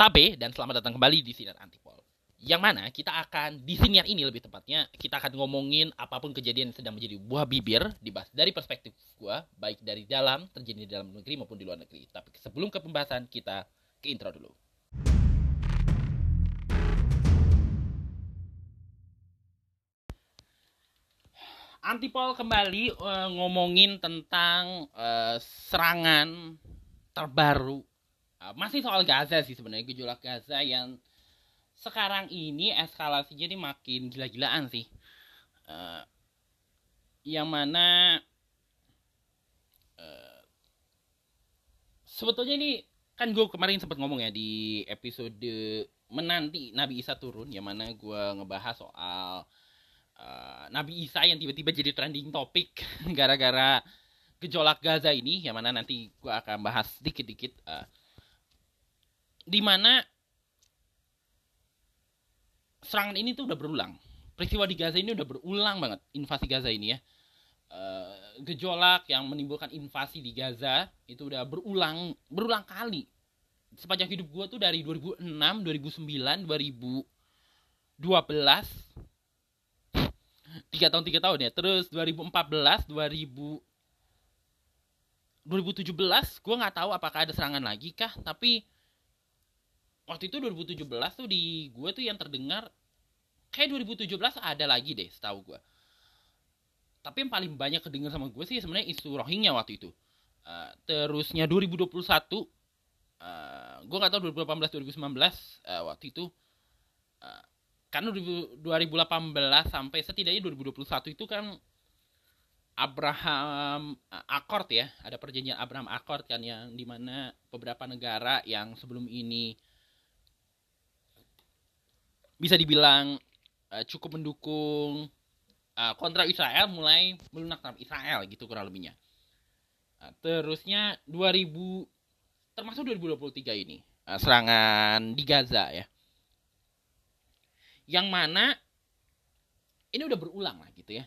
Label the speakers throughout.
Speaker 1: Tabe dan selamat datang kembali di Sinar Antipol. Yang mana kita akan di siniar ini lebih tepatnya kita akan ngomongin apa pun kejadian yang sedang menjadi buah bibir dibahas dari perspektif gua baik dari dalam terjadi di dalam negeri maupun di luar negeri. Tapi sebelum ke pembahasan kita ke intro dulu. Antipol kembali uh, ngomongin tentang uh, serangan terbaru uh, masih soal Gaza sih sebenarnya gejolak Gaza yang sekarang ini eskalasinya ini makin gila-gilaan sih. Uh, yang mana uh, sebetulnya ini kan gue kemarin sempat ngomong ya di episode menanti Nabi Isa turun yang mana gue ngebahas soal uh, Nabi Isa yang tiba-tiba jadi trending topik gara-gara gejolak Gaza ini yang mana nanti gue akan bahas dikit-dikit uh, di mana serangan ini tuh udah berulang. Peristiwa di Gaza ini udah berulang banget invasi Gaza ini ya. Uh, gejolak yang menimbulkan invasi di Gaza itu udah berulang berulang kali. Sepanjang hidup gue tuh dari 2006 2009 2012 tiga tahun tiga tahun ya. Terus 2014 2000 2017 gue nggak tahu apakah ada serangan lagi kah. Tapi waktu itu 2017 tuh di gue tuh yang terdengar kayak 2017 ada lagi deh setahu gue tapi yang paling banyak kedengar sama gue sih sebenarnya isu Rohingya waktu itu. Uh, terusnya 2021 uh, gue nggak tahu 2018 2019 uh, waktu itu uh, karena 2018 sampai setidaknya 2021 itu kan Abraham Accord ya, ada perjanjian Abraham Accord kan yang di mana beberapa negara yang sebelum ini bisa dibilang uh, cukup mendukung uh, kontra Israel mulai melunak Israel gitu kurang lebihnya. Uh, terusnya 2000 termasuk 2023 ini uh, serangan di Gaza ya. Yang mana ini udah berulang lah gitu ya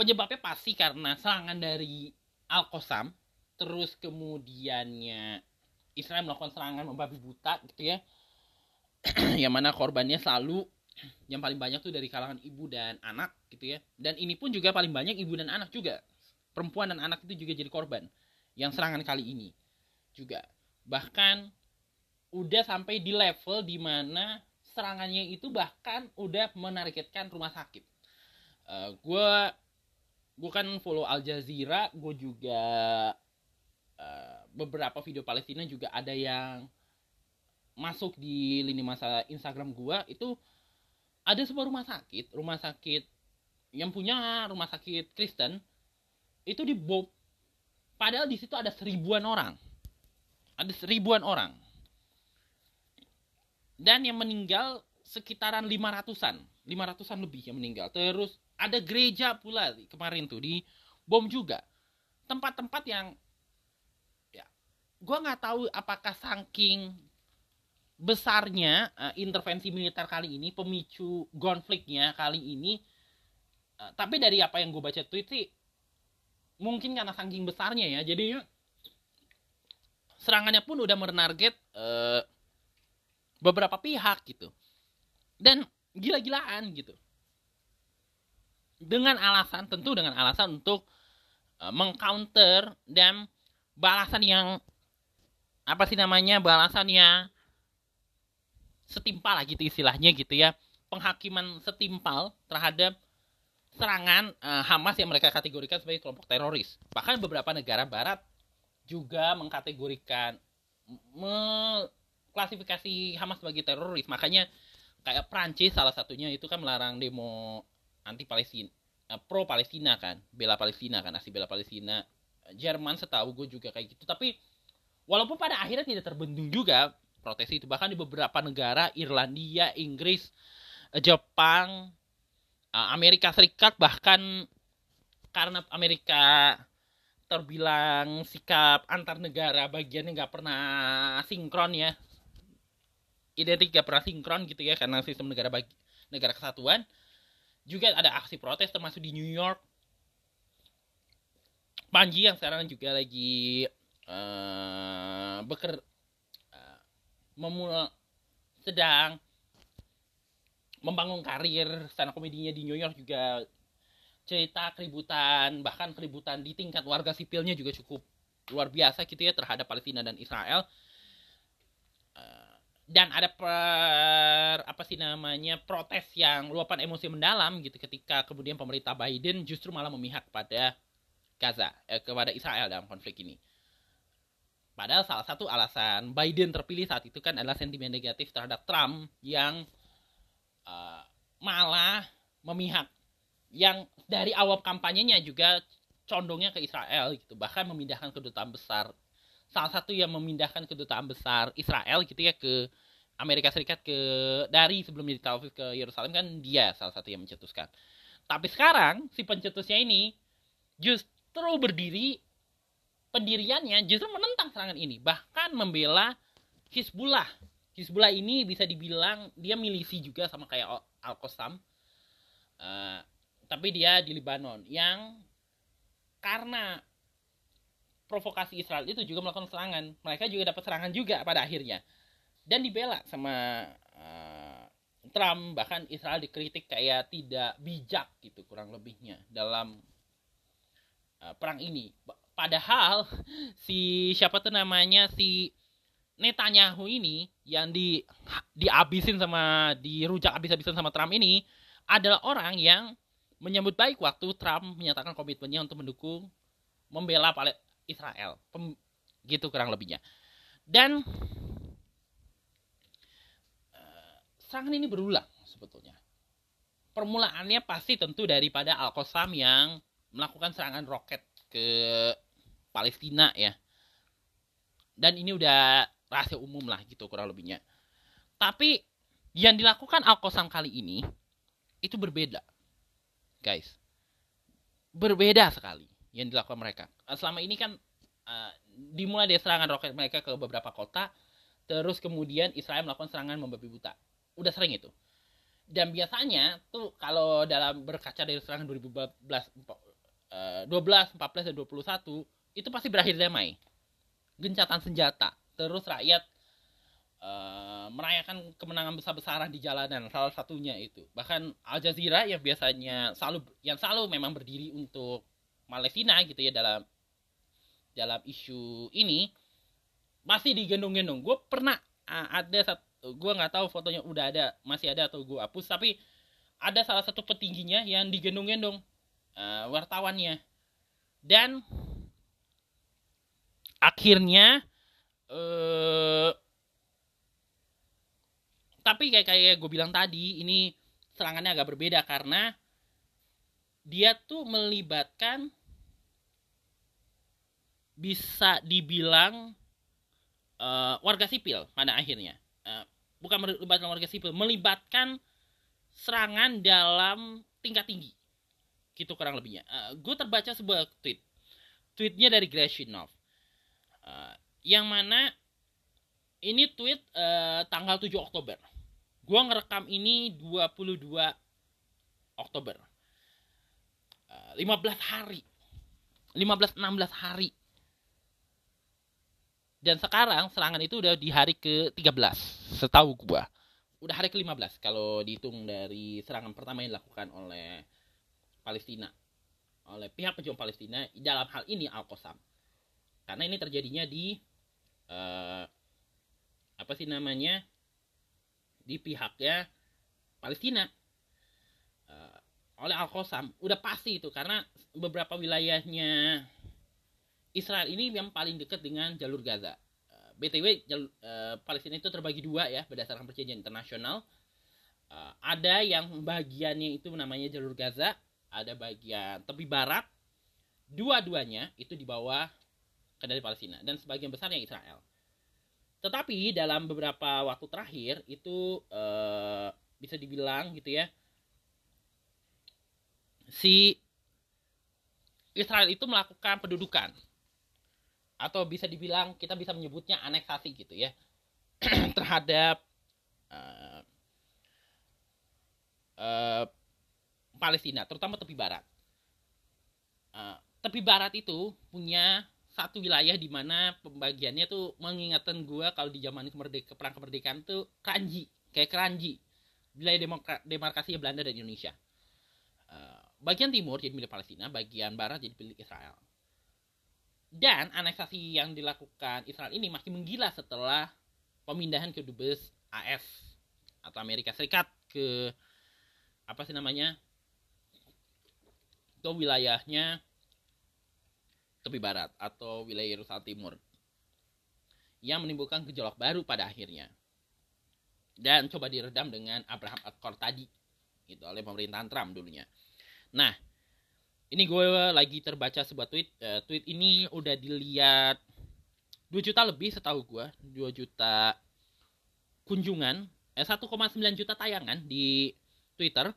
Speaker 1: penyebabnya pasti karena serangan dari Al-Qassam terus kemudiannya Israel melakukan serangan membabi buta gitu ya yang mana korbannya selalu yang paling banyak tuh dari kalangan ibu dan anak gitu ya. Dan ini pun juga paling banyak ibu dan anak juga. Perempuan dan anak itu juga jadi korban yang serangan kali ini juga. Bahkan udah sampai di level di mana serangannya itu bahkan udah menargetkan rumah sakit. Uh, gue gue kan follow Al Jazeera gue juga uh, beberapa video Palestina juga ada yang masuk di lini masa Instagram gue itu ada sebuah rumah sakit rumah sakit yang punya rumah sakit Kristen itu dibom padahal di situ ada seribuan orang. Ada seribuan orang. Dan yang meninggal sekitaran lima ratusan lima ratusan lebih yang meninggal. Terus ada gereja pula kemarin tuh di bom juga. Tempat-tempat yang ya gue nggak tahu apakah saking besarnya uh, intervensi militer kali ini pemicu konfliknya kali ini uh, tapi dari apa yang gue baca tweet sih mungkin karena saking besarnya ya jadi serangannya pun udah menarget uh, beberapa pihak gitu. Dan gila-gilaan gitu. Dengan alasan tentu dengan alasan untuk uh, mengcounter dan balasan yang apa sih namanya balasan yang setimpal lah gitu istilahnya gitu ya. Penghakiman setimpal terhadap serangan uh, Hamas yang mereka kategorikan sebagai kelompok teroris. Bahkan beberapa negara Barat juga mengkategorikan mengklasifikasi Hamas sebagai teroris. Makanya kayak Prancis salah satunya itu kan melarang demo anti Palestina uh, pro Palestina kan bela Palestina kan asli bela Palestina. Jerman setahu gue juga kayak gitu. Tapi walaupun pada akhirnya tidak terbendung juga protes itu. Bahkan di beberapa negara Irlandia Inggris eh, Jepang uh, Amerika Serikat bahkan karena Amerika terbilang sikap antar negara bagiannya nggak pernah sinkron ya. Identik gak pernah sinkron gitu ya karena sistem negara bagi negara kesatuan. Juga ada aksi protes termasuk di New York. Panji yang sekarang juga lagi uh, beker memula sedang membangun karir stand komedinya di New York juga cerita keributan bahkan keributan di tingkat warga sipilnya juga cukup luar biasa gitu ya terhadap Palestina dan Israel Eh, dan ada per apa sih namanya protes yang luapan emosi mendalam gitu ketika kemudian pemerintah Biden justru malah memihak pada Gaza eh, kepada Israel dalam konflik ini. Padahal salah satu alasan Biden terpilih saat itu kan adalah sentimen negatif terhadap Trump yang uh, malah memihak yang dari awal kampanyenya juga condongnya ke Israel gitu bahkan memindahkan kedutaan besar salah satu yang memindahkan kedutaan besar Israel gitu ya ke Amerika Serikat ke dari sebelumnya di Tel Aviv ke Yerusalem kan dia salah satu yang mencetuskan. Tapi sekarang si pencetusnya ini justru berdiri pendiriannya justru menentang serangan ini, bahkan membela Hizbullah. Hizbullah ini bisa dibilang dia milisi juga sama kayak Al-Qassam. Uh, tapi dia di Lebanon yang karena provokasi Israel itu juga melakukan serangan. Mereka juga dapat serangan juga pada akhirnya. Dan dibela sama uh, Trump, bahkan Israel dikritik kayak tidak bijak gitu kurang lebihnya dalam uh, perang ini. Padahal si siapa tuh namanya si Netanyahu ini yang di dihabisin sama dirujak habis-habisan sama Trump ini adalah orang yang menyambut baik waktu Trump menyatakan komitmennya untuk mendukung membela Israel. Pem, gitu kurang lebihnya. Dan uh, serangan ini berulang sebetulnya. Permulaannya pasti tentu daripada Al-Qassam yang melakukan serangan roket ke Palestina ya. Dan ini udah rahasia umum lah gitu kurang lebihnya. Tapi yang dilakukan Al-Qassam kali ini itu berbeda. Guys. Berbeda sekali yang dilakukan mereka. Eh, selama ini kan uh, dimulai dari serangan roket mereka ke beberapa kota, terus kemudian Israel melakukan serangan membabi buta. Udah sering itu. Dan biasanya tuh kalau dalam berkaca dari serangan 2012, uh, 12, 14 dan 21 itu pasti berakhir damai. Gencatan senjata, terus rakyat uh, merayakan kemenangan besar-besaran di jalanan salah satunya itu. Bahkan Al Jazeera yang biasanya selalu yang selalu memang berdiri untuk Palestina gitu ya dalam dalam isu ini masih digendong-gendong. Gue pernah ada satu, gue nggak tahu fotonya udah ada, masih ada atau gue hapus, tapi ada salah satu petingginya yang digendong-gendong uh, wartawannya. Dan akhirnya uh, tapi kayak kayak gue bilang tadi ini serangannya agak berbeda karena dia tuh melibatkan bisa dibilang uh, warga sipil pada akhirnya. Uh, bukan melibatkan warga sipil, melibatkan serangan dalam tingkat tinggi. Gitu kurang lebihnya. Uh, gue terbaca sebuah tweet. Tweetnya dari Grashinov. Uh, yang mana ini tweet uh, tanggal 7 Oktober. Gue ngerekam ini 22 Oktober. Uh, 15 hari. 15-16 hari dan sekarang serangan itu udah di hari ke-13 setahu gua. Udah hari ke-15 kalau dihitung dari serangan pertama yang dilakukan oleh Palestina. Oleh pihak pejuang Palestina dalam hal ini Al-Qassam. Karena ini terjadinya di uh, apa sih namanya? di pihaknya Palestina. Uh, oleh Al-Qassam udah pasti itu karena beberapa wilayahnya Israel ini yang paling dekat dengan jalur Gaza. Eh, BTW jalur, uh, Palestina itu terbagi dua ya berdasarkan perjanjian internasional. Uh, ada yang bagiannya itu namanya jalur Gaza, ada bagian tepi barat. Dua-duanya itu di bawah kendali Palestina dan sebagian besar yang Israel. Tetapi dalam beberapa waktu terakhir itu uh, bisa dibilang gitu ya si Israel itu melakukan pendudukan atau bisa dibilang kita bisa menyebutnya aneksasi gitu ya terhadap uh, uh, Palestina terutama tepi barat uh, tepi barat itu punya satu wilayah di mana pembagiannya tuh mengingatkan gue kalau di zaman kemerdeka perang kemerdekaan tuh kanji kayak keranji. Wilayah demarkasi Belanda dan Indonesia. Uh, bagian timur jadi milik Palestina bagian barat jadi milik Israel. Dan aneksasi yang dilakukan Israel ini makin menggila setelah pemindahan ke dubes AS atau Amerika Serikat ke apa sih namanya ke wilayahnya tepi barat atau wilayah Yerusalem Timur yang menimbulkan gejolak baru pada akhirnya dan coba diredam dengan Abraham Accord tadi gitu oleh pemerintahan Trump dulunya. Nah, ini gue lagi terbaca sebuah tweet. Uh, tweet ini udah dilihat 2 juta lebih setahu gue, 2 juta kunjungan, eh 1,9 juta tayangan di Twitter.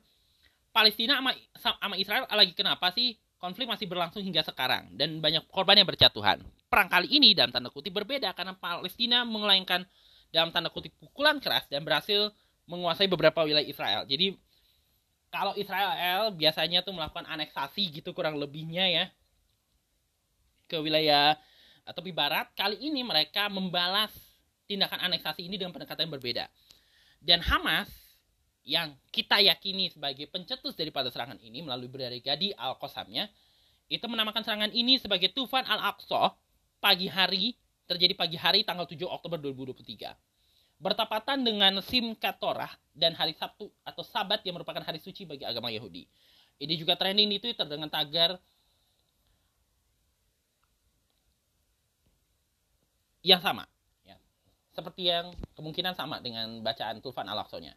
Speaker 1: Palestina sama, sama Israel lagi kenapa sih konflik masih berlangsung hingga sekarang dan banyak korban yang berjatuhan. Perang kali ini dalam tanda kutip berbeda karena Palestina mengelayangkan dalam tanda kutip pukulan keras dan berhasil menguasai beberapa wilayah Israel. Jadi kalau Israel biasanya tuh melakukan aneksasi gitu kurang lebihnya ya ke wilayah tepi barat, kali ini mereka membalas tindakan aneksasi ini dengan pendekatan yang berbeda. Dan Hamas yang kita yakini sebagai pencetus daripada serangan ini melalui brigadi Al-Qasamnya itu menamakan serangan ini sebagai Tufan Al-Aqsa pagi hari terjadi pagi hari tanggal 7 Oktober 2023 bertepatan dengan Simchat Torah dan hari Sabtu atau Sabat yang merupakan hari suci bagi agama Yahudi. Ini juga trending di Twitter dengan tagar yang sama. Ya. Seperti yang kemungkinan sama dengan bacaan Tufan Al-Aqsa-nya.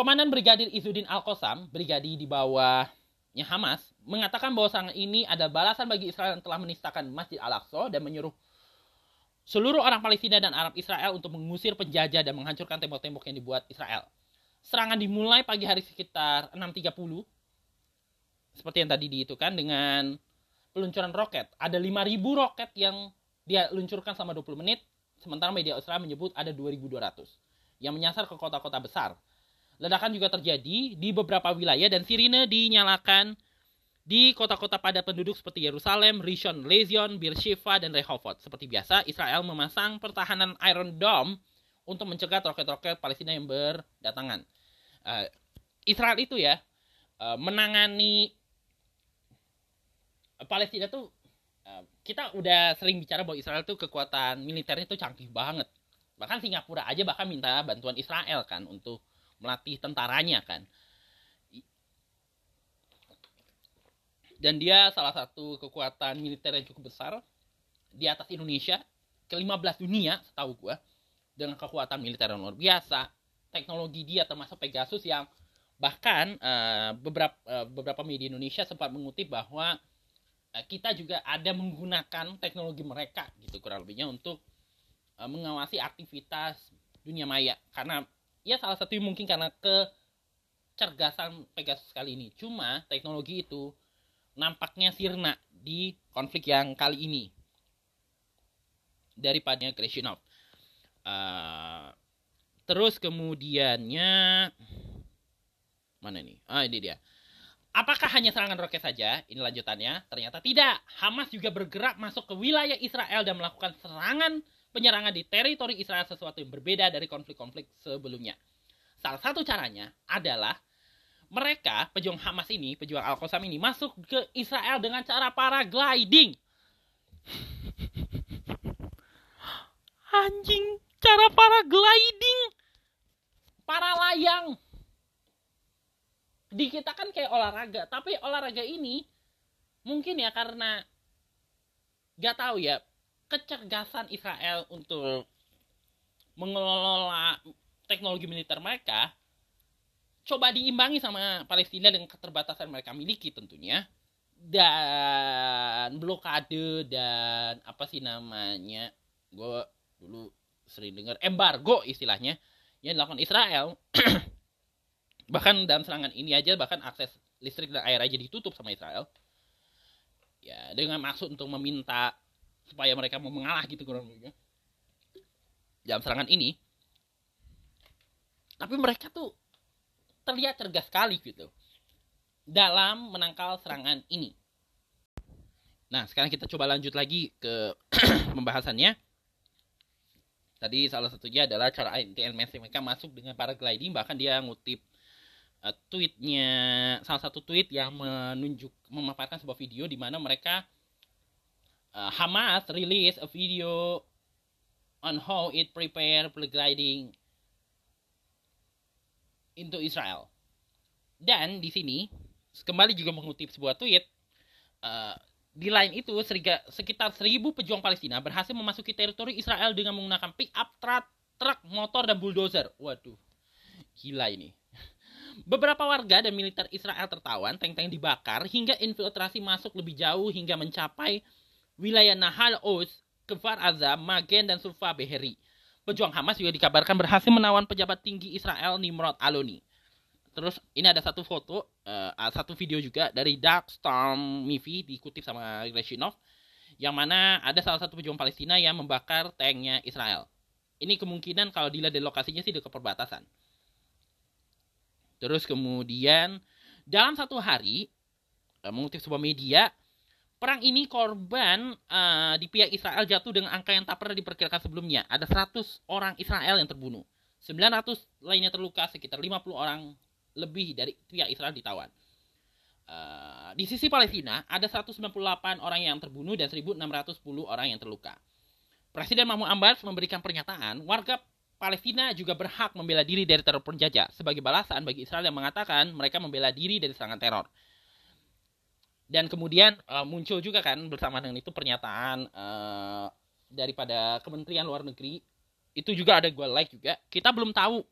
Speaker 1: Komandan Brigadir Izzuddin Al-Qassam, brigadi di bawahnya Hamas, mengatakan bahwa serangan ini ada balasan bagi Israel yang telah menistakan Masjid Al-Aqsa dan menyuruh seluruh orang Palestina dan Arab Israel untuk mengusir penjajah dan menghancurkan tembok-tembok yang dibuat Israel. Serangan dimulai pagi hari sekitar 6.30, seperti yang tadi diitukan dengan peluncuran roket. Ada 5.000 roket yang dia luncurkan selama 20 menit, sementara media Israel menyebut ada 2.200 yang menyasar ke kota-kota besar Ledakan juga terjadi di beberapa wilayah dan sirine dinyalakan di kota-kota padat penduduk seperti Yerusalem, Rishon Lezion, Beersheba, dan Rehovot. Seperti biasa, Israel memasang pertahanan Iron Dome untuk mencegah roket-roket Palestina yang berdatangan. Uh, Israel itu ya uh, menangani Palestina tuh uh, kita udah sering bicara bahwa Israel tuh kekuatan militernya tuh canggih banget. Bahkan Singapura aja bahkan minta bantuan Israel kan untuk melatih tentaranya kan. Dan dia salah satu kekuatan militer yang cukup besar di atas Indonesia ke-15 dunia setahu gue dengan kekuatan militer yang luar biasa. Teknologi dia termasuk Pegasus yang bahkan uh, beberapa uh, beberapa media Indonesia sempat mengutip bahwa uh, kita juga ada menggunakan teknologi mereka gitu kurang lebihnya untuk uh, mengawasi aktivitas dunia maya. Karena ya salah satu mungkin karena kecergasan Pegasus kali ini. Cuma teknologi itu nampaknya sirna di konflik yang kali ini daripada Krishinov. Uh, terus kemudiannya mana nih? Ah ini dia. Apakah hanya serangan roket saja? Ini lanjutannya. Ternyata tidak. Hamas juga bergerak masuk ke wilayah Israel dan melakukan serangan penyerangan di teritori Israel sesuatu yang berbeda dari konflik-konflik sebelumnya. Salah satu caranya adalah mereka, pejuang Hamas ini, pejuang Al-Qassam ini, masuk ke Israel dengan cara paragliding. Anjing, cara paragliding. Para layang. Di kita kan kayak olahraga, tapi olahraga ini mungkin ya karena gak tahu ya kecergasan Israel untuk mengelola teknologi militer mereka coba diimbangi sama Palestina dengan keterbatasan mereka miliki tentunya dan blokade dan apa sih namanya gue dulu sering dengar embargo istilahnya yang dilakukan Israel. Bahkan dalam serangan ini aja bahkan akses listrik dan air aja ditutup sama Israel. Ya dengan maksud untuk meminta supaya mereka mau mengalah gitu kurang lebih dalam serangan ini tapi mereka tuh terlihat cergas sekali gitu dalam menangkal serangan ini Nah, sekarang kita coba lanjut lagi ke pembahasannya. Tadi salah satunya adalah cara INTLMS mereka masuk dengan paragliding, bahkan dia ngutip uh, tweetnya salah satu tweet yang menunjuk memaparkan sebuah video di mana mereka uh, Hamas release a video on how it prepare paragliding into Israel. Dan di sini kembali juga mengutip sebuah tweet uh, di lain itu, sekitar seribu pejuang Palestina berhasil memasuki teritori Israel dengan menggunakan pick up truk, truk, motor, dan bulldozer. Waduh, gila ini. Beberapa warga dan militer Israel tertawan, tank-tank dibakar, hingga infiltrasi masuk lebih jauh hingga mencapai wilayah Nahal Oz, Kefar Azam, Magen, dan Sufa Beheri. Pejuang Hamas juga dikabarkan berhasil menawan pejabat tinggi Israel Nimrod Aloni. Terus ini ada satu foto, uh, satu video juga dari Dark Storm Movie dikutip sama Greshinov yang mana ada salah satu pejuang Palestina yang membakar tanknya Israel. Ini kemungkinan kalau dilihat dari lokasinya sih dekat perbatasan. Terus kemudian dalam satu hari uh, mengutip sebuah media perang ini korban uh, di pihak Israel jatuh dengan angka yang tak pernah diperkirakan sebelumnya. Ada 100 orang Israel yang terbunuh. 900 lainnya terluka, sekitar 50 orang lebih dari pihak Israel ditawan. Uh, di sisi Palestina ada 198 orang yang terbunuh dan 1.610 orang yang terluka. Presiden Mahmud Abbas memberikan pernyataan warga Palestina juga berhak membela diri dari teror penjajah sebagai balasan bagi Israel yang mengatakan mereka membela diri dari serangan teror. Dan kemudian uh, muncul juga kan bersama dengan itu pernyataan uh, daripada Kementerian Luar Negeri itu juga ada gue like juga. Kita belum tahu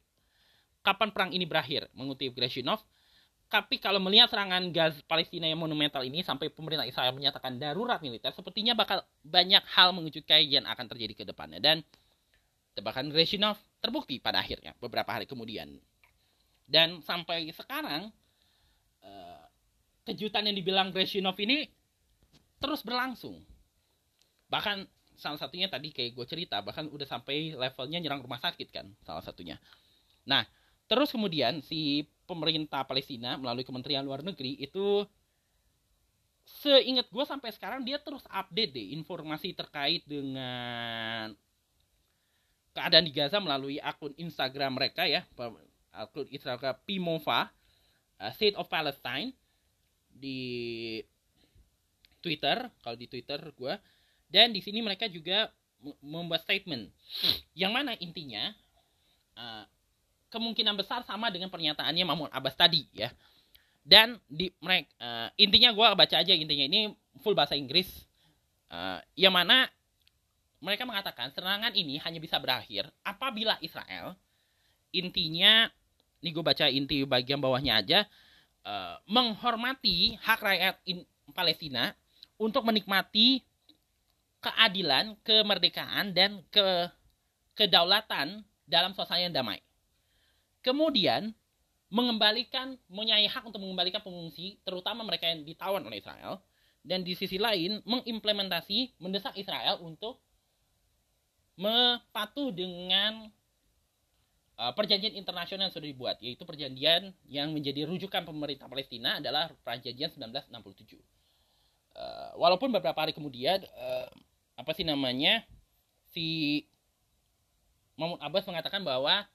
Speaker 1: kapan perang ini berakhir, mengutip Greshinov. Tapi kalau melihat serangan gas Palestina yang monumental ini sampai pemerintah Israel menyatakan darurat militer, sepertinya bakal banyak hal mengejutkan yang akan terjadi ke depannya. Dan tebakan Greshinov terbukti pada akhirnya beberapa hari kemudian. Dan sampai sekarang eh, kejutan yang dibilang Greshinov ini terus berlangsung. Bahkan salah satunya tadi kayak gue cerita bahkan udah sampai levelnya nyerang rumah sakit kan salah satunya. Nah, Terus kemudian si pemerintah Palestina melalui Kementerian Luar Negeri itu seingat gue sampai sekarang dia terus update deh informasi terkait dengan keadaan di Gaza melalui akun Instagram mereka ya akun Instagram Pimova uh, State of Palestine di Twitter kalau di Twitter gue dan di sini mereka juga membuat statement. Yang mana intinya uh, kemungkinan besar sama dengan pernyataannya Mahmud Abbas tadi ya. Dan di mereka uh, intinya gue baca aja intinya. Ini full bahasa Inggris. Uh, yang mana mereka mengatakan serangan ini hanya bisa berakhir apabila Israel intinya ini gue baca inti bagian bawahnya aja uh, menghormati hak rakyat in Palestina untuk menikmati keadilan, kemerdekaan dan ke kedaulatan dalam suasana yang damai. Kemudian mengembalikan mempunyai hak untuk mengembalikan pengungsi terutama mereka yang ditawan oleh Israel dan di sisi lain mengimplementasi mendesak Israel untuk mepatuh dengan uh, perjanjian internasional yang sudah dibuat yaitu perjanjian yang menjadi rujukan pemerintah Palestina adalah perjanjian 1967. Uh, walaupun beberapa hari kemudian uh, apa sih namanya si Mahmud Abbas mengatakan bahwa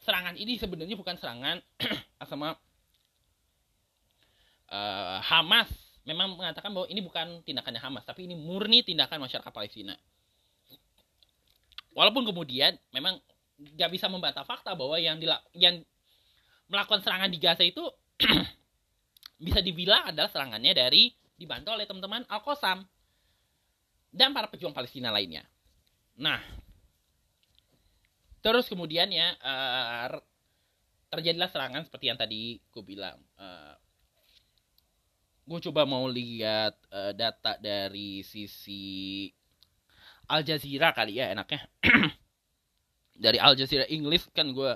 Speaker 1: serangan ini sebenarnya bukan serangan sama uh, Hamas memang mengatakan bahwa ini bukan tindakannya Hamas tapi ini murni tindakan masyarakat Palestina walaupun kemudian memang nggak bisa membantah fakta bahwa yang dilak yang melakukan serangan di Gaza itu bisa dibilang adalah serangannya dari dibantu oleh teman-teman Al-Qassam dan para pejuang Palestina lainnya. Nah, Terus kemudian ya uh, terjadilah serangan seperti yang tadi gue bilang. Uh, gue coba mau lihat uh, data dari sisi Al Jazeera kali ya enaknya. dari Al Jazeera Inggris kan gue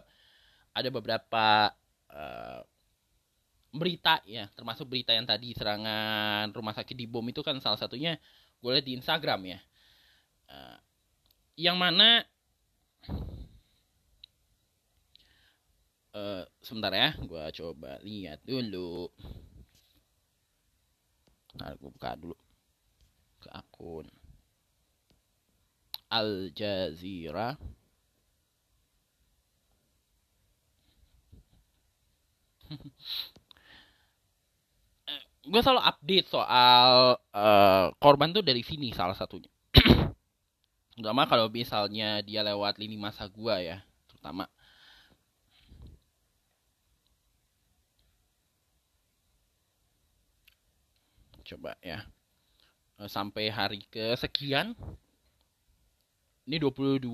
Speaker 1: ada beberapa uh, berita ya, termasuk berita yang tadi serangan rumah sakit di bom itu kan salah satunya gue lihat di Instagram ya. Uh, yang mana uh, sebentar ya gue coba lihat dulu nah gue buka dulu ke akun Al Jazeera gue selalu update soal uh, korban tuh dari sini salah satunya. Terutama kalau misalnya dia lewat lini masa gue ya, terutama. Coba ya. Uh, sampai hari kesekian. Ini 22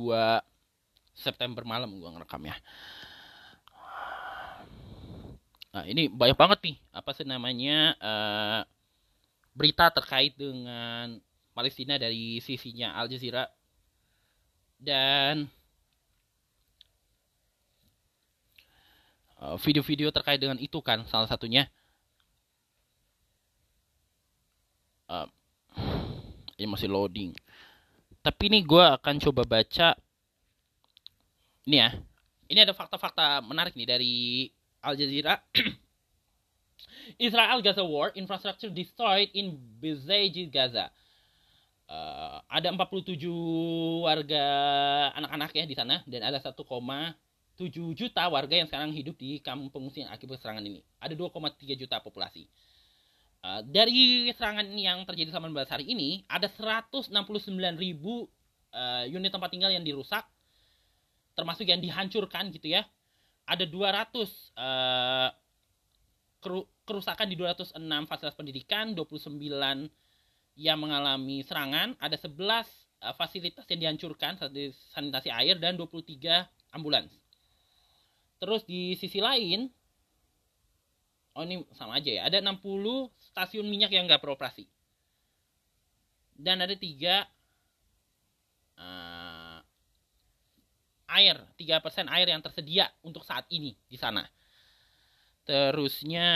Speaker 1: September malam gue ngerekam ya. Nah, ini banyak banget nih apa sih namanya uh, berita terkait dengan Palestina dari sisinya Al Jazeera. Dan eh, video-video uh, terkait dengan itu kan salah satunya uh, ini masih loading. Tapi ini gue akan coba baca. Ini ya ini ada fakta-fakta menarik nih dari Al Jazeera. Israel Gaza War, infrastructure destroyed in besieged Gaza. Uh, ada 47 warga anak-anak ya di sana dan ada 1,7 juta warga yang sekarang hidup di kampung pengungsian akibat serangan ini. Ada 2,3 juta populasi. Uh, dari serangan yang terjadi selama 15 hari ini, ada 169 ribu uh, unit tempat tinggal yang dirusak, termasuk yang dihancurkan gitu ya ada 200 uh, eh, kerusakan di 206 fasilitas pendidikan, 29 yang mengalami serangan, ada 11 uh, eh, fasilitas yang dihancurkan, sanitasi air dan 23 ambulans. Terus di sisi lain, oh ini sama aja ya, ada 60 stasiun minyak yang nggak beroperasi. Dan ada tiga uh, air, 3% air yang tersedia untuk saat ini di sana. Terusnya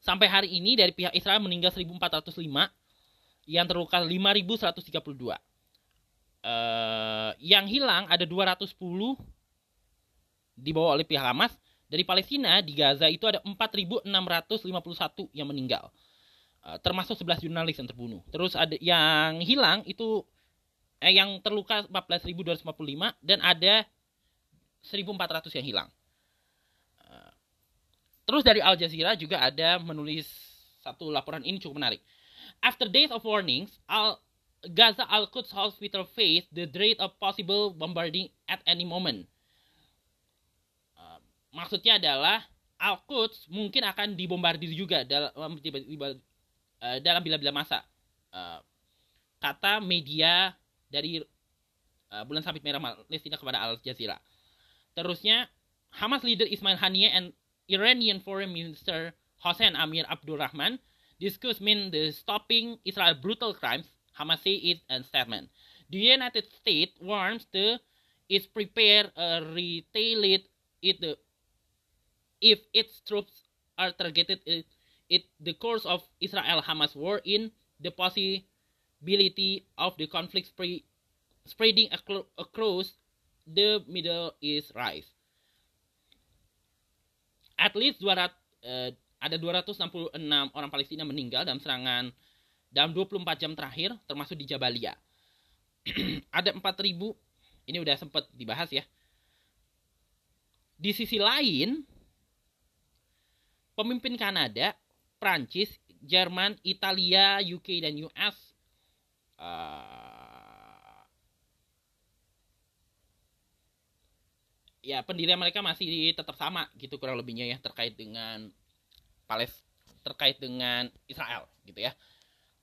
Speaker 1: Sampai hari ini dari pihak Israel meninggal 1405, yang terluka 5132. Uh, yang hilang ada 210 dibawa oleh pihak Hamas. Dari Palestina di Gaza itu ada 4.651 yang meninggal. Uh, termasuk 11 jurnalis yang terbunuh. Terus ada yang hilang itu eh yang terluka 14.255 dan ada 1.400 yang hilang. Uh, terus dari Al Jazeera juga ada menulis satu laporan ini cukup menarik. After days of warnings, Al Gaza Al-Quds Hospital faced the dread of possible bombarding at any moment maksudnya adalah Al-Quds mungkin akan dibombardir juga dalam eh, dalam bila-bila masa. Uh, kata media dari uh, bulan sabit merah Palestina kepada Al Jazeera. Terusnya Hamas leader Ismail Haniyeh and Iranian Foreign Minister Hossein Amir Abdurrahman discuss mean the stopping Israel brutal crimes. Hamas say it and statement. The United States warns the is prepare a retaliate it the if its troops are targeted in, in the course of Israel-Hamas war in the possibility of the conflict spread, spreading across the Middle East rise. At least 200, uh, ada 266 orang Palestina meninggal dalam serangan dalam 24 jam terakhir termasuk di Jabalia. ada 4000 ini udah sempat dibahas ya. Di sisi lain, pemimpin Kanada, Prancis, Jerman, Italia, UK dan US uh, eh, ya pendirian mereka masih tetap sama gitu kurang lebihnya ya terkait dengan Pales terkait dengan Israel gitu ya.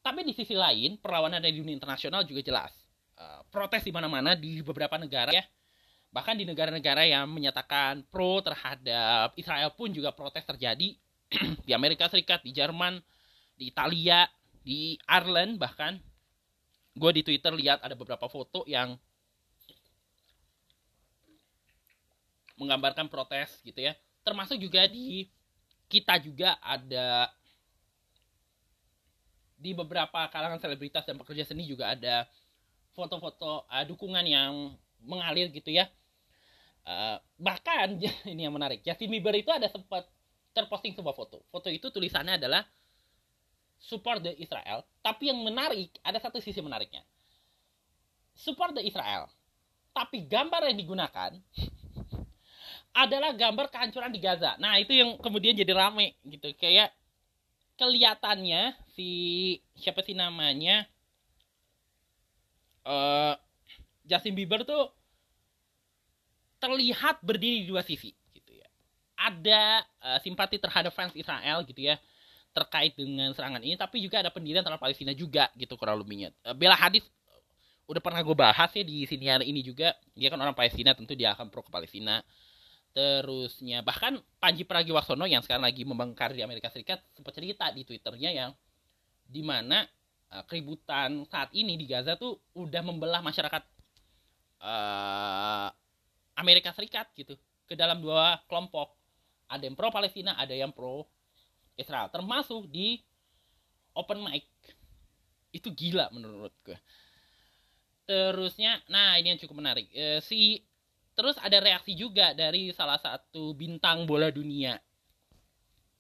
Speaker 1: Tapi di sisi lain perlawanan dari dunia internasional juga jelas. Uh, protes di mana-mana di beberapa negara ya. Bahkan di negara-negara yang menyatakan pro terhadap Israel pun juga protes terjadi di Amerika Serikat, di Jerman, di Italia, di Ireland bahkan gue di Twitter lihat ada beberapa foto yang menggambarkan protes gitu ya. Termasuk juga di kita juga ada di beberapa kalangan selebritas dan pekerja seni juga ada foto-foto uh, dukungan yang mengalir gitu ya uh, bahkan ini yang menarik Justin Bieber itu ada sempat terposting sebuah foto foto itu tulisannya adalah support the Israel tapi yang menarik ada satu sisi menariknya support the Israel tapi gambar yang digunakan adalah gambar kehancuran di Gaza. Nah, itu yang kemudian jadi rame gitu. Kayak kelihatannya si siapa sih namanya? Uh, Justin Bieber tuh terlihat berdiri di dua sisi. Ada uh, simpati terhadap fans Israel gitu ya terkait dengan serangan ini tapi juga ada pendirian terhadap Palestina juga gitu kurang lebihnya. Uh, Bella Hadis udah pernah gue bahas ya di sini hari ini juga. Dia kan orang Palestina tentu dia akan pro ke Palestina. Terusnya bahkan Panji Pragiwaksono yang sekarang lagi membangkar di Amerika Serikat sempat cerita di twitternya yang di mana uh, keributan saat ini di Gaza tuh udah membelah masyarakat uh, Amerika Serikat gitu ke dalam dua kelompok ada yang pro Palestina ada yang pro Israel termasuk di open mic itu gila menurut gue terusnya nah ini yang cukup menarik uh, si Terus ada reaksi juga dari salah satu bintang bola dunia.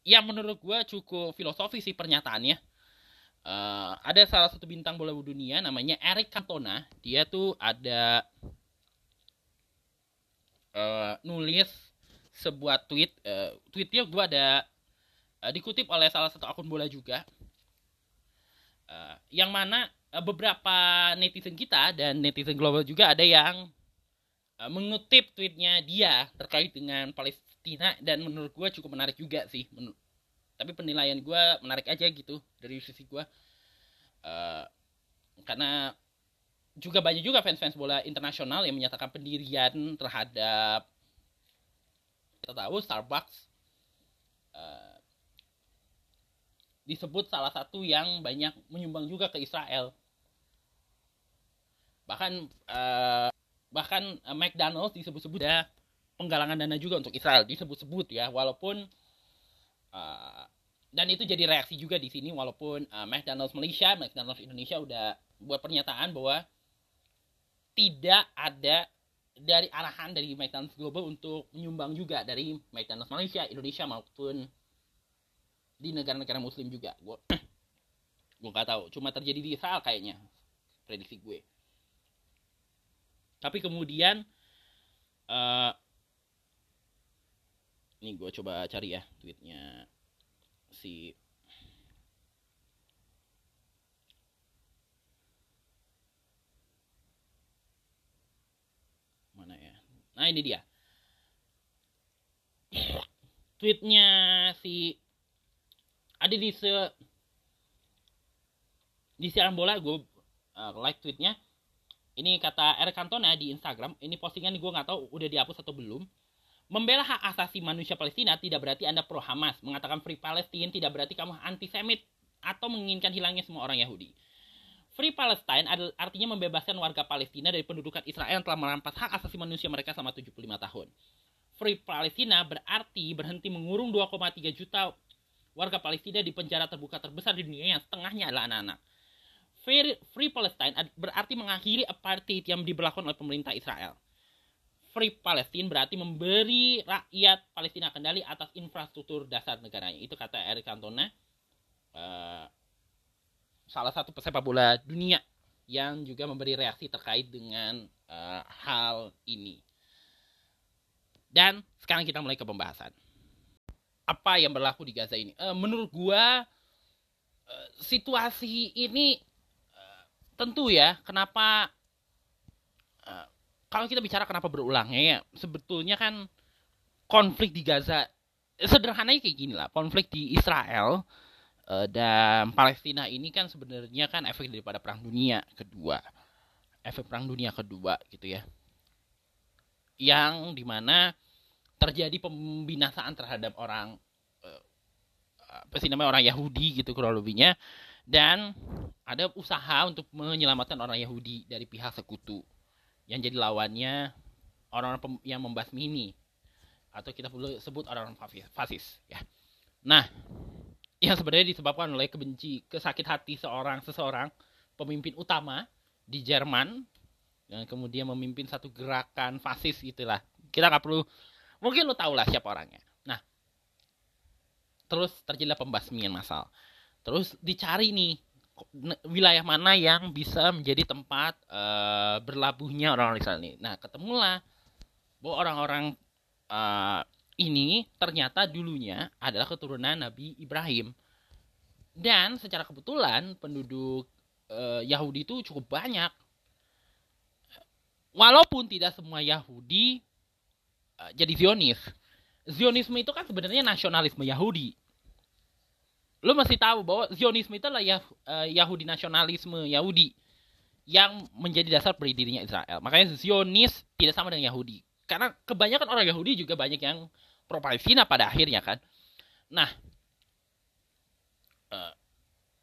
Speaker 1: Yang menurut gue cukup filosofi sih pernyataannya. Uh, ada salah satu bintang bola dunia namanya Eric Cantona. Dia tuh ada uh, nulis sebuah tweet. Uh, tweetnya gue ada uh, dikutip oleh salah satu akun bola juga. Uh, yang mana uh, beberapa netizen kita dan netizen global juga ada yang uh, mengutip tweetnya dia terkait dengan Palestina dan menurut gue cukup menarik juga sih menur tapi penilaian gue menarik aja gitu dari sisi gue uh, karena juga banyak juga fans-fans bola internasional yang menyatakan pendirian terhadap kita tahu Starbucks uh, disebut salah satu yang banyak menyumbang juga ke Israel. Bahkan uh, bahkan uh, McDonald's disebut-sebut ada penggalangan dana juga untuk Israel disebut-sebut ya walaupun uh, dan itu jadi reaksi juga di sini walaupun uh, McDonald's Malaysia, McDonald's Indonesia udah buat pernyataan bahwa tidak ada dari arahan dari McDonald's Global untuk menyumbang juga dari McDonald's Malaysia, Indonesia maupun di negara-negara Muslim juga. Gue gue nggak tahu, cuma terjadi di Israel kayaknya prediksi gue tapi kemudian uh, ini gue coba cari ya tweetnya si mana ya nah ini dia. Tweetnya si ada di se di siaran bola gue uh, like tweetnya. Ini kata Eric Cantona di Instagram ini postingan gue nggak tahu udah dihapus atau belum? Membela hak asasi manusia Palestina tidak berarti anda pro Hamas. Mengatakan free Palestine tidak berarti kamu antisemit atau menginginkan hilangnya semua orang Yahudi Free Palestine artinya membebaskan warga Palestina dari pendudukan Israel yang telah merampas hak asasi manusia mereka selama 75 tahun. Free Palestina berarti berhenti mengurung 2,3 juta warga Palestina di penjara terbuka terbesar di dunia yang setengahnya adalah anak-anak. Free, Free Palestine berarti mengakhiri apartheid yang diberlakukan oleh pemerintah Israel. Free Palestine berarti memberi rakyat Palestina kendali atas infrastruktur dasar negaranya. Itu kata Eric Cantona, uh, salah satu pesepak bola dunia yang juga memberi reaksi terkait dengan uh, hal ini. Dan sekarang kita mulai ke pembahasan. Apa yang berlaku di Gaza ini? Uh, menurut gua uh, situasi ini tentu ya kenapa uh, kalau kita bicara kenapa berulangnya ya sebetulnya kan konflik di Gaza sederhananya kayak gini lah konflik di Israel uh, dan Palestina ini kan sebenarnya kan efek daripada perang dunia kedua. Efek perang dunia kedua gitu ya. Yang di mana terjadi pembinasaan terhadap orang uh, apa sih namanya orang Yahudi gitu kurang lebihnya. Dan ada usaha untuk menyelamatkan orang Yahudi dari pihak sekutu. Yang jadi lawannya orang-orang yang membasmi ini. Atau kita perlu sebut orang-orang fasis ya. Nah, yang sebenarnya disebabkan oleh kebenci, kesakit hati seorang seseorang pemimpin utama di Jerman dan kemudian memimpin satu gerakan fasis itulah kita nggak perlu mungkin lo tau lah siapa orangnya. Nah terus terjadilah pembasmian massal. Terus dicari nih wilayah mana yang bisa menjadi tempat uh, berlabuhnya orang-orang Israel ini nah ketemulah bahwa orang-orang uh, ini ternyata dulunya adalah keturunan Nabi Ibrahim dan secara kebetulan penduduk uh, Yahudi itu cukup banyak. Walaupun tidak semua Yahudi uh, jadi Zionis. Zionisme itu kan sebenarnya nasionalisme Yahudi. Lo masih tahu bahwa Zionisme itu adalah Yah, uh, Yahudi nasionalisme Yahudi yang menjadi dasar berdirinya Israel. Makanya Zionis tidak sama dengan Yahudi. Karena kebanyakan orang Yahudi juga banyak yang pro Palestina pada akhirnya kan. Nah, uh,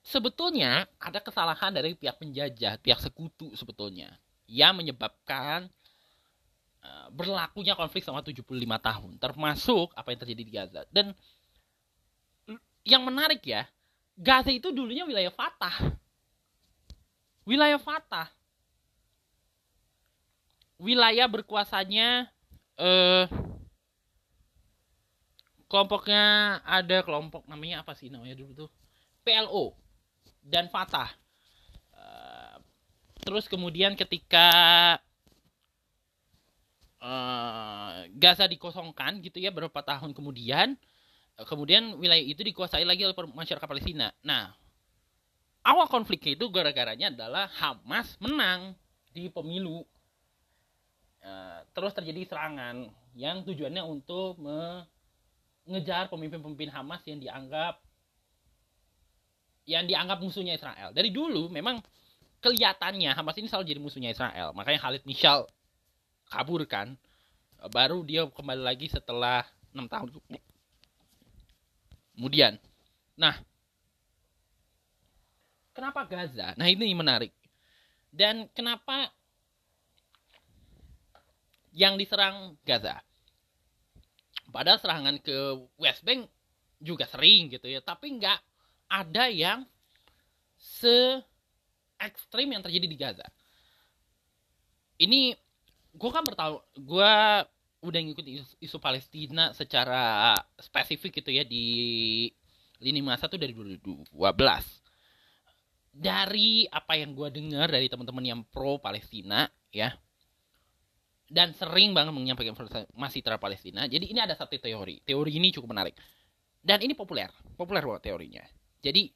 Speaker 1: sebetulnya ada kesalahan dari pihak penjajah, pihak sekutu sebetulnya yang menyebabkan uh, berlakunya konflik selama 75 tahun, termasuk apa yang terjadi di Gaza. Dan yang menarik ya, Gaza itu dulunya wilayah Fatah. Wilayah Fatah. Wilayah berkuasanya eh kelompoknya ada kelompok namanya apa sih namanya dulu tuh PLO dan Fatah. Uh, terus kemudian ketika uh, Gaza dikosongkan gitu ya beberapa tahun kemudian, uh, kemudian wilayah itu dikuasai lagi oleh masyarakat Palestina. Nah, awal konfliknya itu gara-garanya adalah Hamas menang di pemilu. Terus terjadi serangan yang tujuannya untuk mengejar pemimpin-pemimpin Hamas yang dianggap yang dianggap musuhnya Israel. Dari dulu memang kelihatannya Hamas ini selalu jadi musuhnya Israel. Makanya Khalid Mishal kabur kan. Baru dia kembali lagi setelah 6 tahun. Kemudian. Nah. Kenapa Gaza? Nah ini menarik. Dan kenapa yang diserang Gaza? Padahal serangan ke West Bank juga sering gitu ya. Tapi nggak ada yang se ekstrim yang terjadi di Gaza. Ini gue kan bertahu, gue udah ngikutin isu, isu Palestina secara spesifik gitu ya di lini masa tuh dari 2012. Dari apa yang gue dengar dari teman-teman yang pro Palestina ya, dan sering banget menyampaikan informasi terhadap Palestina. Jadi ini ada satu teori. Teori ini cukup menarik. Dan ini populer, populer banget teorinya. Jadi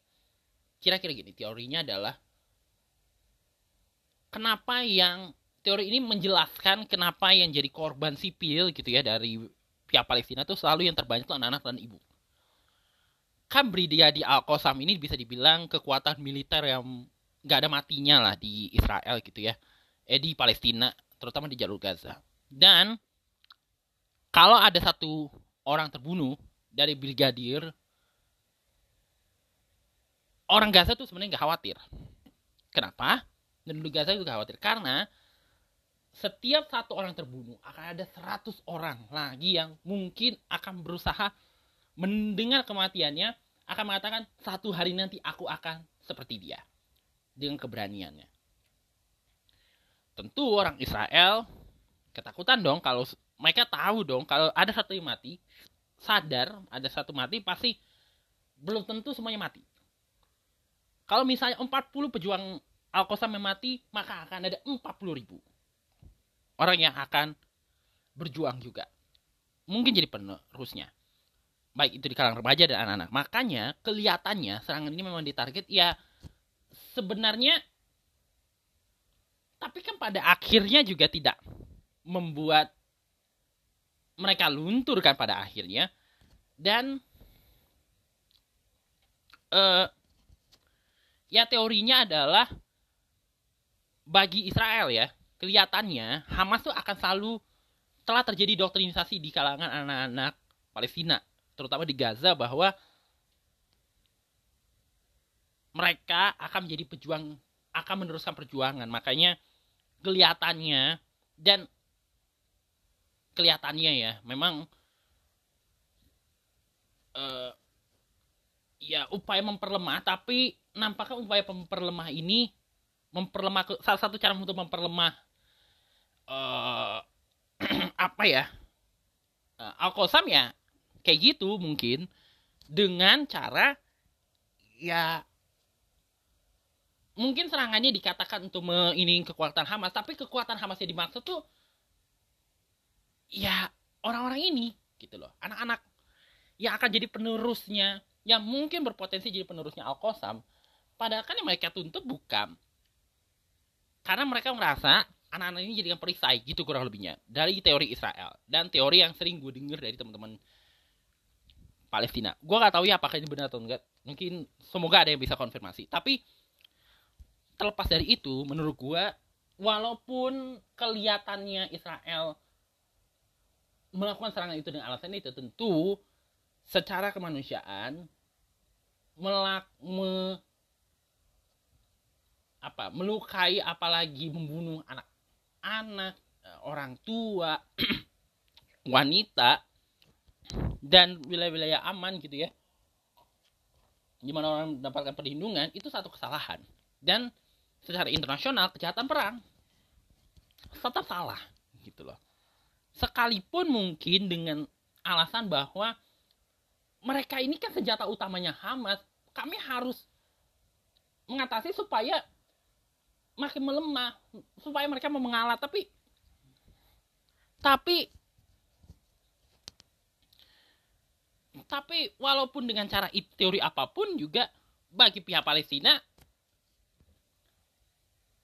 Speaker 1: kira-kira gini, teorinya adalah kenapa yang teori ini menjelaskan kenapa yang jadi korban sipil gitu ya dari pihak Palestina itu selalu yang terbanyak itu anak-anak dan ibu. Kan di Al-Qassam ini bisa dibilang kekuatan militer yang nggak ada matinya lah di Israel gitu ya. Eh di Palestina, terutama di jalur Gaza. Dan kalau ada satu orang terbunuh dari brigadir orang Gaza tuh sebenarnya nggak khawatir. Kenapa? Penduduk Gaza juga khawatir karena setiap satu orang terbunuh akan ada 100 orang lagi yang mungkin akan berusaha mendengar kematiannya akan mengatakan satu hari nanti aku akan seperti dia dengan keberaniannya. Tentu orang Israel ketakutan dong kalau mereka tahu dong kalau ada satu yang mati sadar ada satu mati pasti belum tentu semuanya mati kalau misalnya 40 pejuang Al-Qasam yang mati, maka akan ada 40 ribu orang yang akan berjuang juga. Mungkin jadi penerusnya. Baik itu di kalangan remaja dan anak-anak. Makanya kelihatannya serangan ini memang ditarget ya sebenarnya tapi kan pada akhirnya juga tidak membuat mereka luntur kan pada akhirnya. Dan uh, ya teorinya adalah bagi Israel ya kelihatannya Hamas tuh akan selalu telah terjadi doktrinisasi di kalangan anak-anak Palestina terutama di Gaza bahwa mereka akan menjadi pejuang akan meneruskan perjuangan. Makanya kelihatannya dan kelihatannya ya memang uh, ya upaya memperlemah tapi nampaknya upaya memperlemah ini memperlemah salah satu cara untuk memperlemah uh, apa ya uh, Alkosam ya kayak gitu mungkin dengan cara ya mungkin serangannya dikatakan untuk ini kekuatan Hamas tapi kekuatan Hamas yang dimaksud tuh ya orang-orang ini gitu loh. Anak-anak yang akan jadi penerusnya yang mungkin berpotensi jadi penerusnya Al-Qasam padahal kan yang mereka tuntut bukan. Karena mereka merasa anak-anak ini jadikan perisai gitu kurang lebihnya dari teori Israel. Dan teori yang sering gue denger dari teman-teman Palestina. Gue gak tahu ya apakah ini benar atau enggak. Mungkin semoga ada yang bisa konfirmasi. Tapi terlepas dari itu menurut gue walaupun kelihatannya Israel melakukan serangan itu dengan alasan itu tentu secara kemanusiaan melak me, apa melukai apalagi membunuh anak-anak eh, orang tua wanita dan wilayah-wilayah aman gitu ya di mana orang mendapatkan perlindungan itu satu kesalahan. Dan secara internasional kejahatan perang. Tetap salah gitu loh. Sekalipun mungkin dengan alasan bahwa mereka ini kan senjata utamanya Hamas kami harus mengatasi supaya makin melemah supaya mereka mau mengalah. Tapi tapi tapi walaupun dengan cara teori apa pun juga bagi pihak Palestina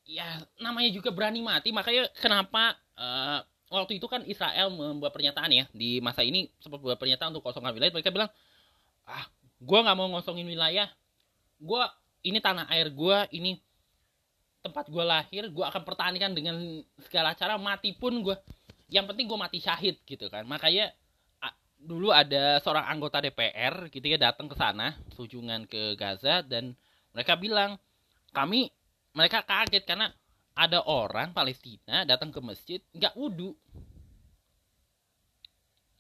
Speaker 1: ya namanya juga berani mati. Makanya kenapa uh, waktu itu kan Israel membuat pernyataan ya di masa ini sempat buat pernyataan untuk kosongkan wilayah. Mereka bilang ah gue nggak mau ngosongin wilayah. Gue ini tanah air gue ini tempat gue lahir gue akan pertahankan dengan segala cara mati pun gue yang penting gue mati syahid gitu kan. Makanya dulu ada seorang anggota DPR gitu ya datang ke sana kunjungan ke Gaza dan mereka bilang kami mereka kaget karena ada orang Palestina datang ke masjid nggak wudhu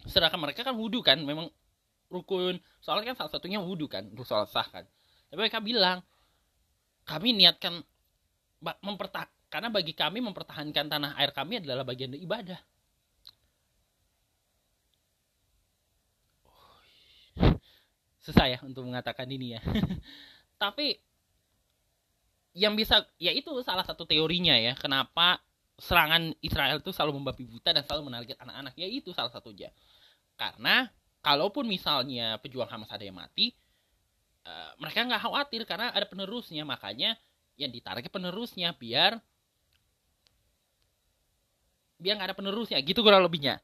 Speaker 1: sedangkan mereka kan wudhu kan memang rukun. Soalnya kan salah satunya wudhu kan sholat sah kan. Tapi mereka bilang kami niatkan mempertah karena bagi kami mempertahankan tanah air kami adalah bagian dari ibadah. Susah ya untuk mengatakan ini ya. Tapi yang bisa ya itu salah satu teorinya ya kenapa serangan Israel itu selalu membabi buta dan selalu menarget anak-anak. Ya itu salah satunya. Karena kalaupun misalnya pejuang Hamas ada yang mati uh, mereka nggak khawatir karena ada penerusnya. Makanya yang ditarik penerusnya biar biar nggak ada penerusnya. Gitu kurang lebihnya.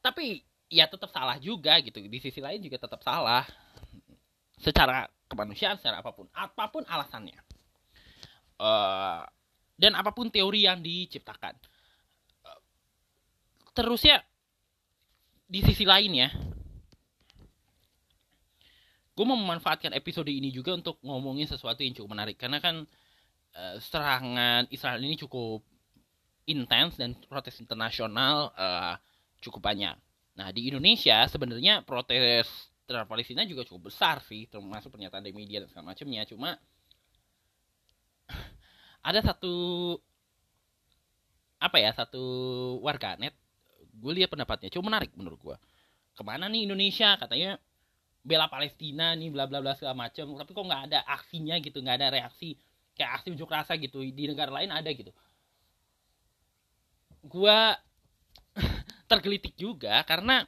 Speaker 1: Tapi ya tetap salah juga gitu. Di sisi lain juga tetap salah. Secara kemanusiaan secara apa pun. Apa pun alasannya uh, dan apa pun teori yang diciptakan. Uh, terusnya di sisi lain ya, gue mau memanfaatkan episode ini juga untuk ngomongin sesuatu yang cukup menarik karena kan uh, serangan Israel ini cukup intens dan protes internasional uh, cukup banyak. Nah di Indonesia sebenarnya protes terhadap Palestina juga cukup besar sih, termasuk pernyataan dari media dan segala macamnya. Cuma ada satu apa ya satu warga net gue lihat pendapatnya cukup menarik menurut gue ke mana nih Indonesia? Katanya bela Palestina nih bla bla bla segala macam tapi kok nggak ada aksinya gitu nggak ada reaksi kayak aksi unjuk rasa gitu di negara lain ada gitu. Gue tergelitik juga karena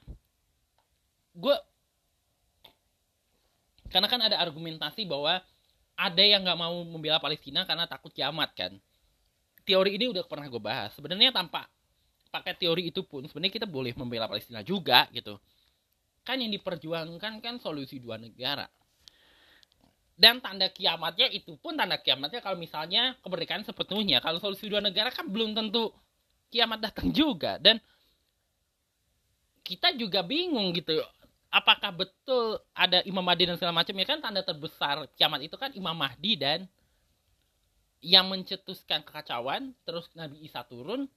Speaker 1: gue karena kan ada argumentasi bahwa ada yang nggak mau membela Palestina karena takut kiamat kan? Teori ini udah pernah gue bahas. Sebenarnya tanpa pakai teori itu pun sebenarnya kita boleh membela Palestina juga gitu. Kan yang diperjuangkan kan solusi dua negara. Dan tanda kiamatnya itu pun tanda kiamatnya kalau misalnya kemerdekaan sepenuhnya. Kalau solusi dua negara kan belum tentu kiamat datang juga. Dan kita juga bingung gitu apakah betul ada Imam Mahdi dan segala macam? Ya kan tanda terbesar kiamat itu kan Imam Mahdi dan yang mencetuskan kekacauan terus Nabi Isa turun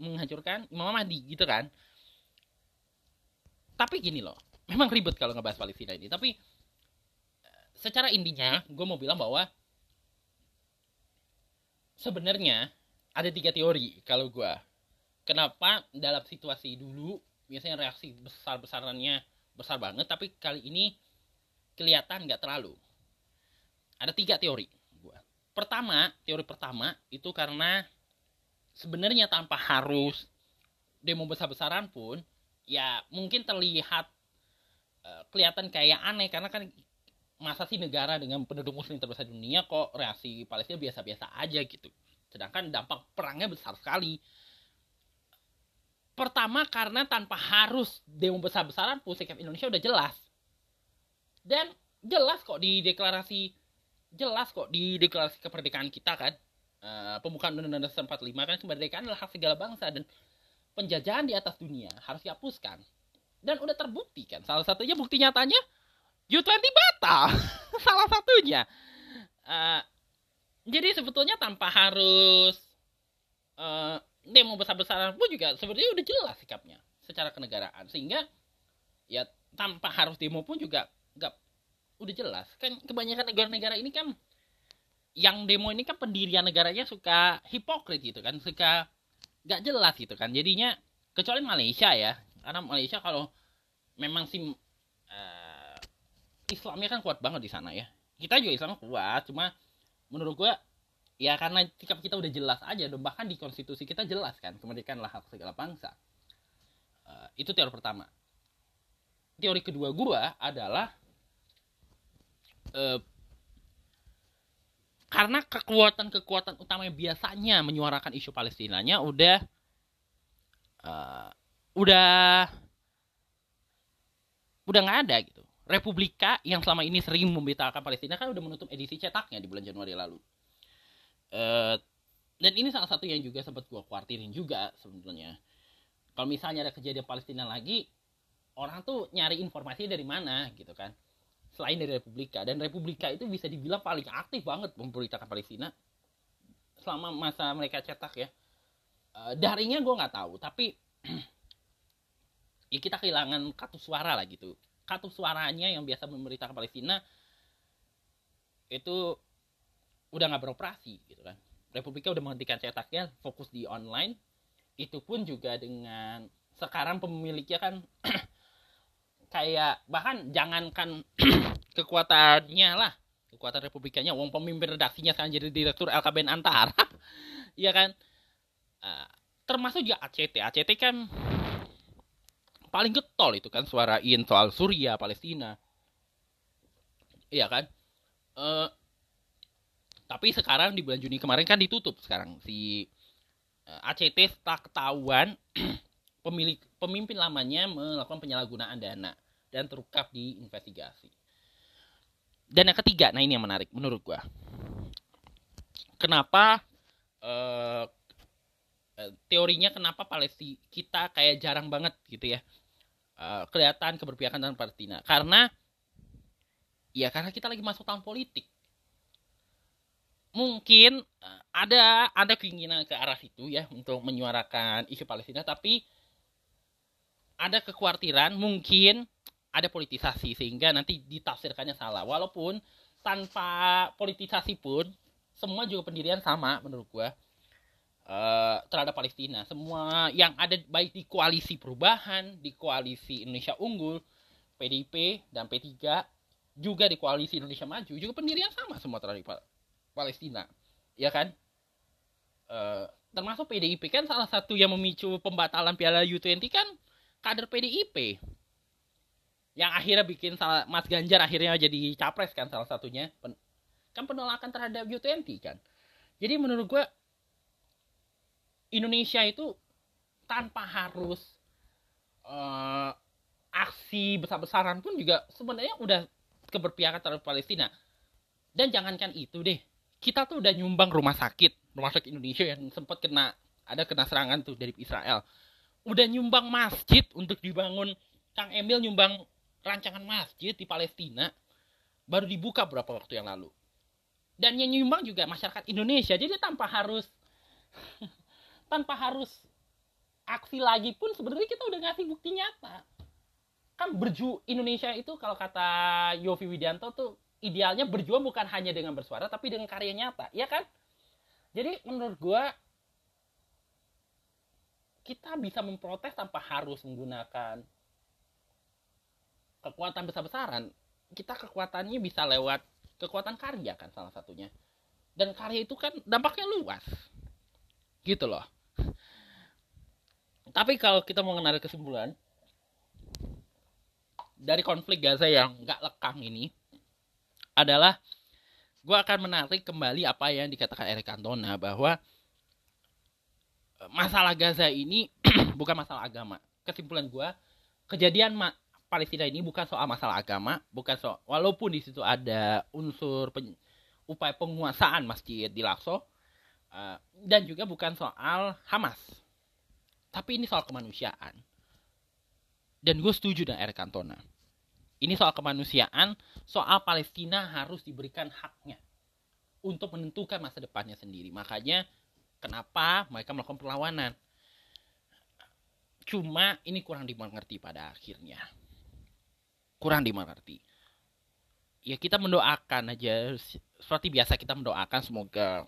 Speaker 1: menghancurkan Imam Mahdi gitu kan? Tapi gini loh memang ribet kalau ngebahas Palestina ini. Tapi secara intinya gue mau bilang bahwa sebenarnya ada tiga teori kalau gue kenapa dalam situasi dulu biasanya reaksi besar besarannya besar banget tapi kali ini kelihatan nggak terlalu. Ada tiga teori gua. Pertama teori pertama itu karena sebenarnya tanpa harus demo besar-besaran pun ya mungkin terlihat uh, kelihatan kayak aneh karena kan masa sih negara dengan penduduk muslim terbesar dunia kok reaksi Palestina biasa-biasa aja gitu. Sedangkan dampak perangnya besar sekali pertama karena tanpa harus demo besar-besaran pun sikap Indonesia udah jelas. Dan jelas kok di deklarasi jelas kok di deklarasi kemerdekaan kita kan. Uh, pembukaan Undang-Undang Dasar 45 kan kemerdekaan adalah hak segala bangsa dan penjajahan di atas dunia harus dihapuskan. Dan udah terbukti kan salah satunya bukti nyatanya U20 batal. Salah satunya. Uh, jadi sebetulnya tanpa harus uh, demo besar-besaran pun juga sebenarnya udah jelas sikapnya secara kenegaraan. Sehingga ya tanpa harus demo pun juga nggak udah jelas. Kan kebanyakan negara-negara ini kan yang demo ini kan pendirian negaranya suka hipokrit gitu kan suka nggak jelas gitu kan. Jadinya kecuali Malaysia ya. Karena Malaysia kalau memang sih uh, Islamnya kan kuat banget di sana ya. Kita juga Islamnya kuat cuma menurut gua ya karena sikap kita udah jelas aja bahkan di konstitusi kita jelas kan kemerdekaan lah hak segala bangsa uh, itu teori pertama teori kedua gua adalah uh, karena kekuatan-kekuatan utama yang biasanya menyuarakan isu Palestinanya udah uh, udah udah nggak ada gitu. Republika yang selama ini sering memberitakan Palestina kan udah menutup edisi cetaknya di bulan Januari lalu. Uh, dan ini salah satu yang juga sempat gua kuartirin juga sebenarnya. Kalau misalnya ada kejadian Palestina lagi, orang tuh nyari informasi dari mana gitu kan. Selain dari Republika. Dan Republika itu bisa dibilang paling aktif banget memberitakan Palestina selama masa mereka cetak ya. Uh, daringnya gue nggak tahu tapi ya kita kehilangan kartu suara lah gitu. Kartu suaranya yang biasa memberitakan Palestina itu udah nggak beroperasi gitu kan. Republika udah menghentikan cetaknya fokus di online. Itu pun juga dengan sekarang pemiliknya kan kayak bahkan jangankan kekuatannya lah kekuatan republikannya uang pemimpin redaksinya sekarang jadi direktur LKBN Antara ya kan? Uh, termasuk juga ACT ACT kan paling getol itu kan suarain soal Suria Palestina. Iya kan? Uh, tapi sekarang di bulan Juni kemarin kan ditutup sekarang si eh, ACT setelah ketahuan pemilik pemimpin lamanya melakukan penyalahgunaan dana dan terungkap di investigasi. Dan yang ketiga, nah ini yang menarik menurut gua. Kenapa uh, teorinya kenapa Palestina kita kayak jarang banget gitu ya uh, kelihatan keberpihakan dengan Palestina karena ya karena kita lagi masuk tahun politik mungkin uh, ada ada keinginan ke arah situ ya untuk menyuarakan isu Palestina tapi ada kekhawatiran mungkin ada politisasi sehingga nanti ditafsirkannya salah. Walaupun tanpa politisasi pun semua juga pendirian sama menurut gua uh, terhadap Palestina. Semua yang ada baik di koalisi perubahan di koalisi Indonesia unggul PDIP dan P3 juga di koalisi Indonesia maju juga pendirian sama semua terhadap Palestina. Ya kan? Uh, termasuk PDIP kan salah satu yang memicu pembatalan Piala U20 kan kader PDIP yang akhirnya bikin salah, Mas Ganjar akhirnya jadi capres kan salah satunya. Pen, kan penolakan terhadap U20 kan. Jadi menurut gue Indonesia itu tanpa harus uh, aksi besar-besaran pun juga sebenarnya udah keberpihakan terhadap Palestina. Dan jangankan itu deh kita tuh udah nyumbang rumah sakit rumah sakit Indonesia yang sempat kena ada kena serangan tuh dari Israel udah nyumbang masjid untuk dibangun Kang Emil nyumbang rancangan masjid di Palestina baru dibuka beberapa waktu yang lalu. Dan yang nyumbang juga masyarakat Indonesia. Jadi tanpa harus tanpa harus aksi lagi pun sebenarnya kita udah ngasih bukti nyata. Kan berju Indonesia itu kalau kata Yofi Widianto tuh idealnya berjuang bukan hanya dengan bersuara tapi dengan karya nyata, ya kan? jadi menurut gue kita bisa memprotes tanpa harus menggunakan kekuatan besar-besaran. Kita kekuatannya bisa lewat kekuatan karya kan salah satunya. Dan karya itu kan dampaknya luas. Gitu loh. Tapi kalau kita mau menarik kesimpulan dari konflik Gaza yang nggak lekang ini adalah gue akan menarik kembali apa yang dikatakan Eric Cantona bahwa masalah Gaza ini bukan masalah agama. Kesimpulan gue, kejadian ma Palestina ini bukan soal masalah agama, bukan soal walaupun di situ ada unsur pen, upaya penguasaan masjid di Lakso uh, dan juga bukan soal Hamas. Tapi ini soal kemanusiaan. Dan gue setuju dengan Eric Cantona. Ini soal kemanusiaan, soal Palestina harus diberikan haknya untuk menentukan masa depannya sendiri. Makanya kenapa mereka melakukan perlawanan. Cuma ini kurang dimengerti pada akhirnya. Kurang dimengerti. Ya kita mendoakan aja seperti biasa kita mendoakan semoga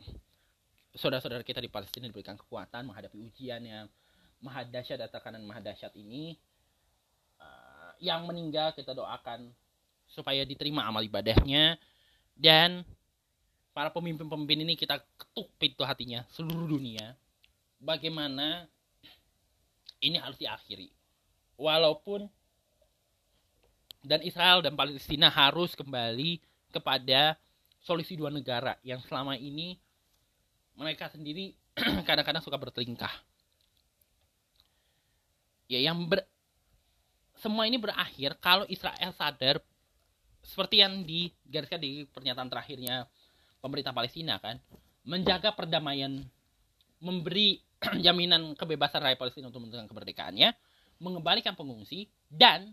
Speaker 1: saudara-saudara kita di Palestina diberikan kekuatan menghadapi ujian yang maha dahsyat dan tekanan maha dahsyat ini. Yang meninggal kita doakan supaya diterima amal ibadahnya. Dan para pemimpin-pemimpin ini kita ketuk pintu hatinya seluruh dunia. Bagaimana ini harus diakhiri. Walaupun dan Israel dan Palestina harus kembali kepada solusi dua negara yang selama ini mereka sendiri kadang-kadang suka bertelingkah. Ya yang ber, semua ini berakhir kalau Israel sadar seperti yang digariskan di pernyataan terakhirnya pemerintah Palestina kan? Menjaga perdamaian memberi jaminan kebebasan rakyat Palestina untuk menentukan kemerdekaannya mengembalikan pengungsi dan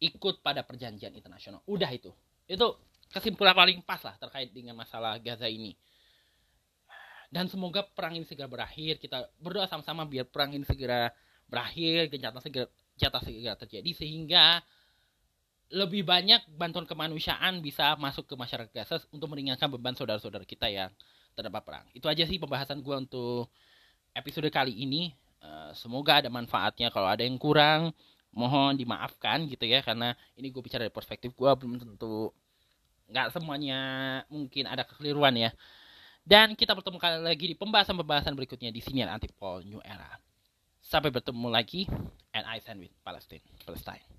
Speaker 1: ikut pada perjanjian internasional. Udah itu. Itu kesimpulan paling pas lah terkait dengan masalah Gaza ini. Dan semoga perang ini segera berakhir. Kita berdoa sama-sama biar perang ini segera berakhir gencatan segera jatah segera terjadi sehingga lebih banyak bantuan kemanusiaan bisa masuk ke masyarakat Gaza untuk meringankan beban saudara-saudara kita yang terdapat perang. Itu aja sih pembahasan gue untuk episode kali ini. Uh, semoga ada manfaatnya. Kalau ada yang kurang, mohon dimaafkan gitu ya karena ini gue bicara dari perspektif gue belum tentu nggak semuanya mungkin ada kekeliruan ya. Dan kita bertemu kali lagi di pembahasan-pembahasan berikutnya di sini Antipol New Era. Sampai bertemu lagi and I stand with Palestine. Palestine.